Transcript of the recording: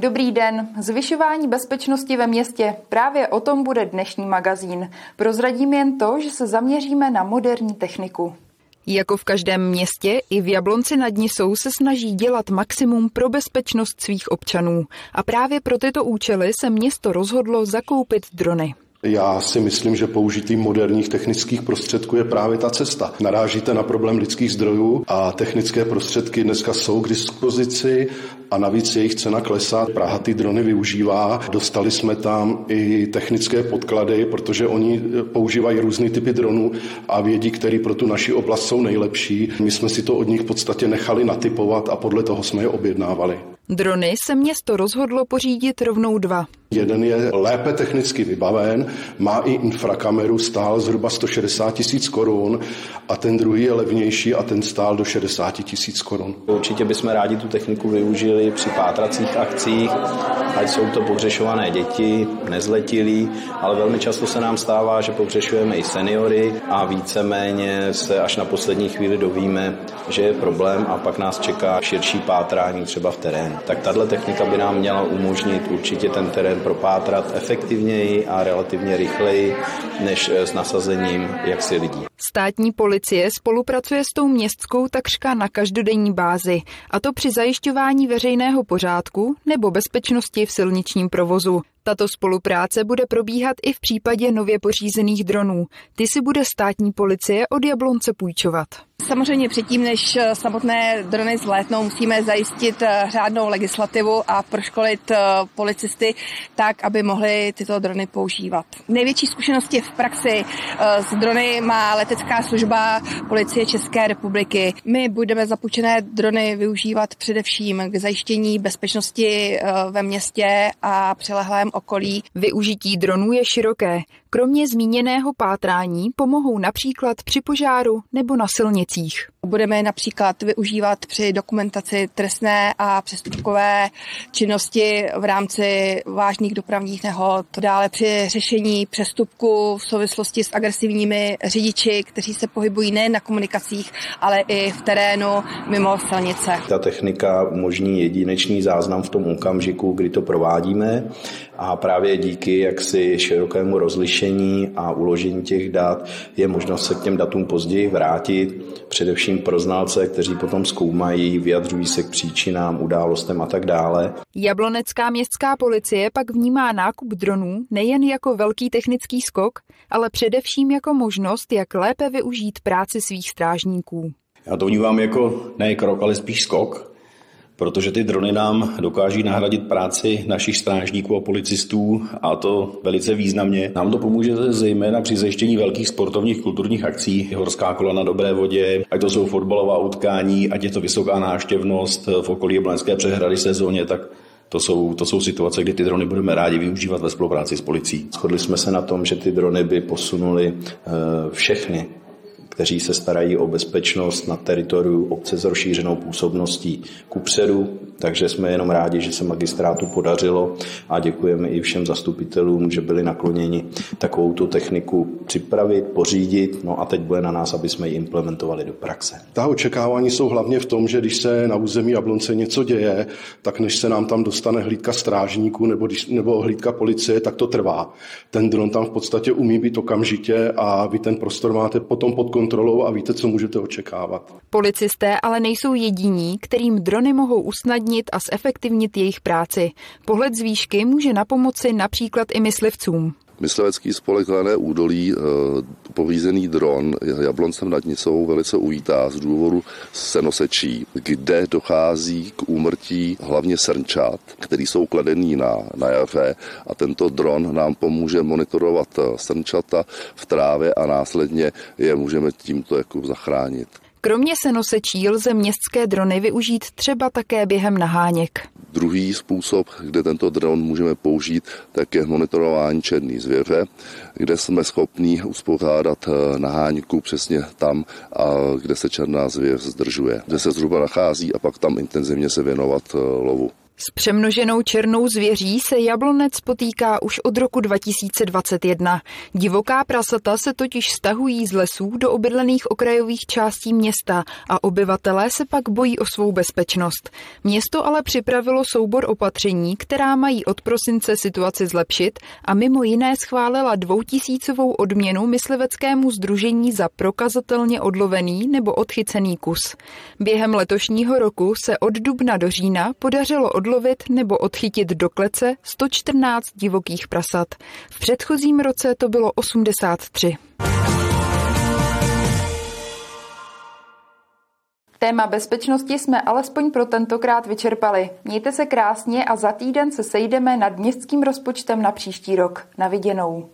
Dobrý den. Zvyšování bezpečnosti ve městě. Právě o tom bude dnešní magazín. Prozradím jen to, že se zaměříme na moderní techniku. Jako v každém městě, i v Jablonci nad Nisou se snaží dělat maximum pro bezpečnost svých občanů. A právě pro tyto účely se město rozhodlo zakoupit drony. Já si myslím, že použití moderních technických prostředků je právě ta cesta. Narážíte na problém lidských zdrojů a technické prostředky dneska jsou k dispozici a navíc jejich cena klesá. Praha ty drony využívá. Dostali jsme tam i technické podklady, protože oni používají různé typy dronů a vědí, který pro tu naši oblast jsou nejlepší. My jsme si to od nich v podstatě nechali natypovat a podle toho jsme je objednávali. Drony se město rozhodlo pořídit rovnou dva. Jeden je lépe technicky vybaven, má i infrakameru, stál zhruba 160 tisíc korun a ten druhý je levnější a ten stál do 60 tisíc korun. Určitě bychom rádi tu techniku využili při pátracích akcích, ať jsou to pohřešované děti, nezletilí, ale velmi často se nám stává, že pohřešujeme i seniory a víceméně se až na poslední chvíli dovíme, že je problém a pak nás čeká širší pátrání třeba v terénu. Tak tahle technika by nám měla umožnit určitě ten terén propátrat efektivněji a relativně rychleji než eh, s nasazením jaksi lidí. Státní policie spolupracuje s tou městskou takřka na každodenní bázi, a to při zajišťování veřejného pořádku nebo bezpečnosti v silničním provozu. Tato spolupráce bude probíhat i v případě nově pořízených dronů. Ty si bude státní policie od Jablonce půjčovat. Samozřejmě předtím, než eh, samotné drony zlétnou, musíme zajistit eh, řádnou legislativu a proškolit eh, policisty tak, aby mohli tyto drony používat. Největší zkušenosti v praxi s drony má letecká služba policie České republiky. My budeme zapučené drony využívat především k zajištění bezpečnosti ve městě a přilehlém okolí. Využití dronů je široké. Kromě zmíněného pátrání pomohou například při požáru nebo na silnicích. Budeme například využívat při dokumentaci trestné a přestupkové činnosti v rámci vážných dopravních nehod, dále při řešení přestupku v souvislosti s agresivními řidiči, kteří se pohybují nejen na komunikacích, ale i v terénu mimo silnice. Ta technika umožní jedinečný záznam v tom okamžiku, kdy to provádíme a právě díky jaksi širokému rozlišení a uložení těch dat je možnost se k těm datům později vrátit, především pro znalce, kteří potom zkoumají, vyjadřují se k příčinám, událostem a tak dále. Jablonecká městská policie pak vnímá nákup dronů nejen jako velký technický skok, ale především jako možnost, jak lépe využít práci svých strážníků. Já to vnímám jako ne krok, ale spíš skok, protože ty drony nám dokáží nahradit práci našich strážníků a policistů a to velice významně. Nám to pomůže zejména při zajištění velkých sportovních kulturních akcí, horská kola na dobré vodě, ať to jsou fotbalová utkání, ať je to vysoká náštěvnost v okolí Blanské přehrady sezóně, tak to jsou, to jsou situace, kdy ty drony budeme rádi využívat ve spolupráci s policií. Shodli jsme se na tom, že ty drony by posunuli eh, všechny kteří se starají o bezpečnost na teritoriu obce s rozšířenou působností kupředu, takže jsme jenom rádi, že se magistrátu podařilo a děkujeme i všem zastupitelům, že byli nakloněni takovou tu techniku připravit, pořídit, no a teď bude na nás, aby jsme ji implementovali do praxe. Ta očekávání jsou hlavně v tom, že když se na území Jablonce něco děje, tak než se nám tam dostane hlídka strážníků nebo, když, nebo hlídka policie, tak to trvá. Ten dron tam v podstatě umí být okamžitě a vy ten prostor máte potom pod kontrolou a víte, co můžete očekávat. Policisté ale nejsou jediní, kterým drony mohou usnadnit a zefektivnit jejich práci. Pohled z výšky může na pomoci například i myslivcům. Myslivecký spolek Hlené údolí, eh, povízený dron Jabloncem nad Nisou velice uvítá z důvodu senosečí, kde dochází k úmrtí hlavně srnčat, který jsou kladený na, na jaře a tento dron nám pomůže monitorovat eh, srnčata v trávě a následně je můžeme tímto jako zachránit. Kromě senosečí lze městské drony využít třeba také během naháněk. Druhý způsob, kde tento dron můžeme použít, tak je monitorování černé zvěře, kde jsme schopni uspořádat eh, naháňku přesně tam, kde se černá zvěř zdržuje, kde se zhruba nachází a pak tam intenzivně se věnovat eh, lovu. S přemnoženou černou zvěří se jablonec potýká už od roku 2021. Divoká prasata se totiž stahují z lesů do obydlených okrajových částí města a obyvatelé se pak bojí o svou bezpečnost. Město ale připravilo soubor opatření, která mají od prosince situaci zlepšit a mimo jiné schválila dvoutisícovou odměnu mysliveckému združení za prokazatelně odlovený nebo odchycený kus. Během letošního roku se od dubna do října podařilo odlovit odlovit nebo odchytit do klece 114 divokých prasat. V předchozím roce to bylo 83. Téma bezpečnosti jsme alespoň pro tentokrát vyčerpali. Mějte se krásně a za týden se sejdeme nad městským rozpočtem na příští rok. Na viděnou.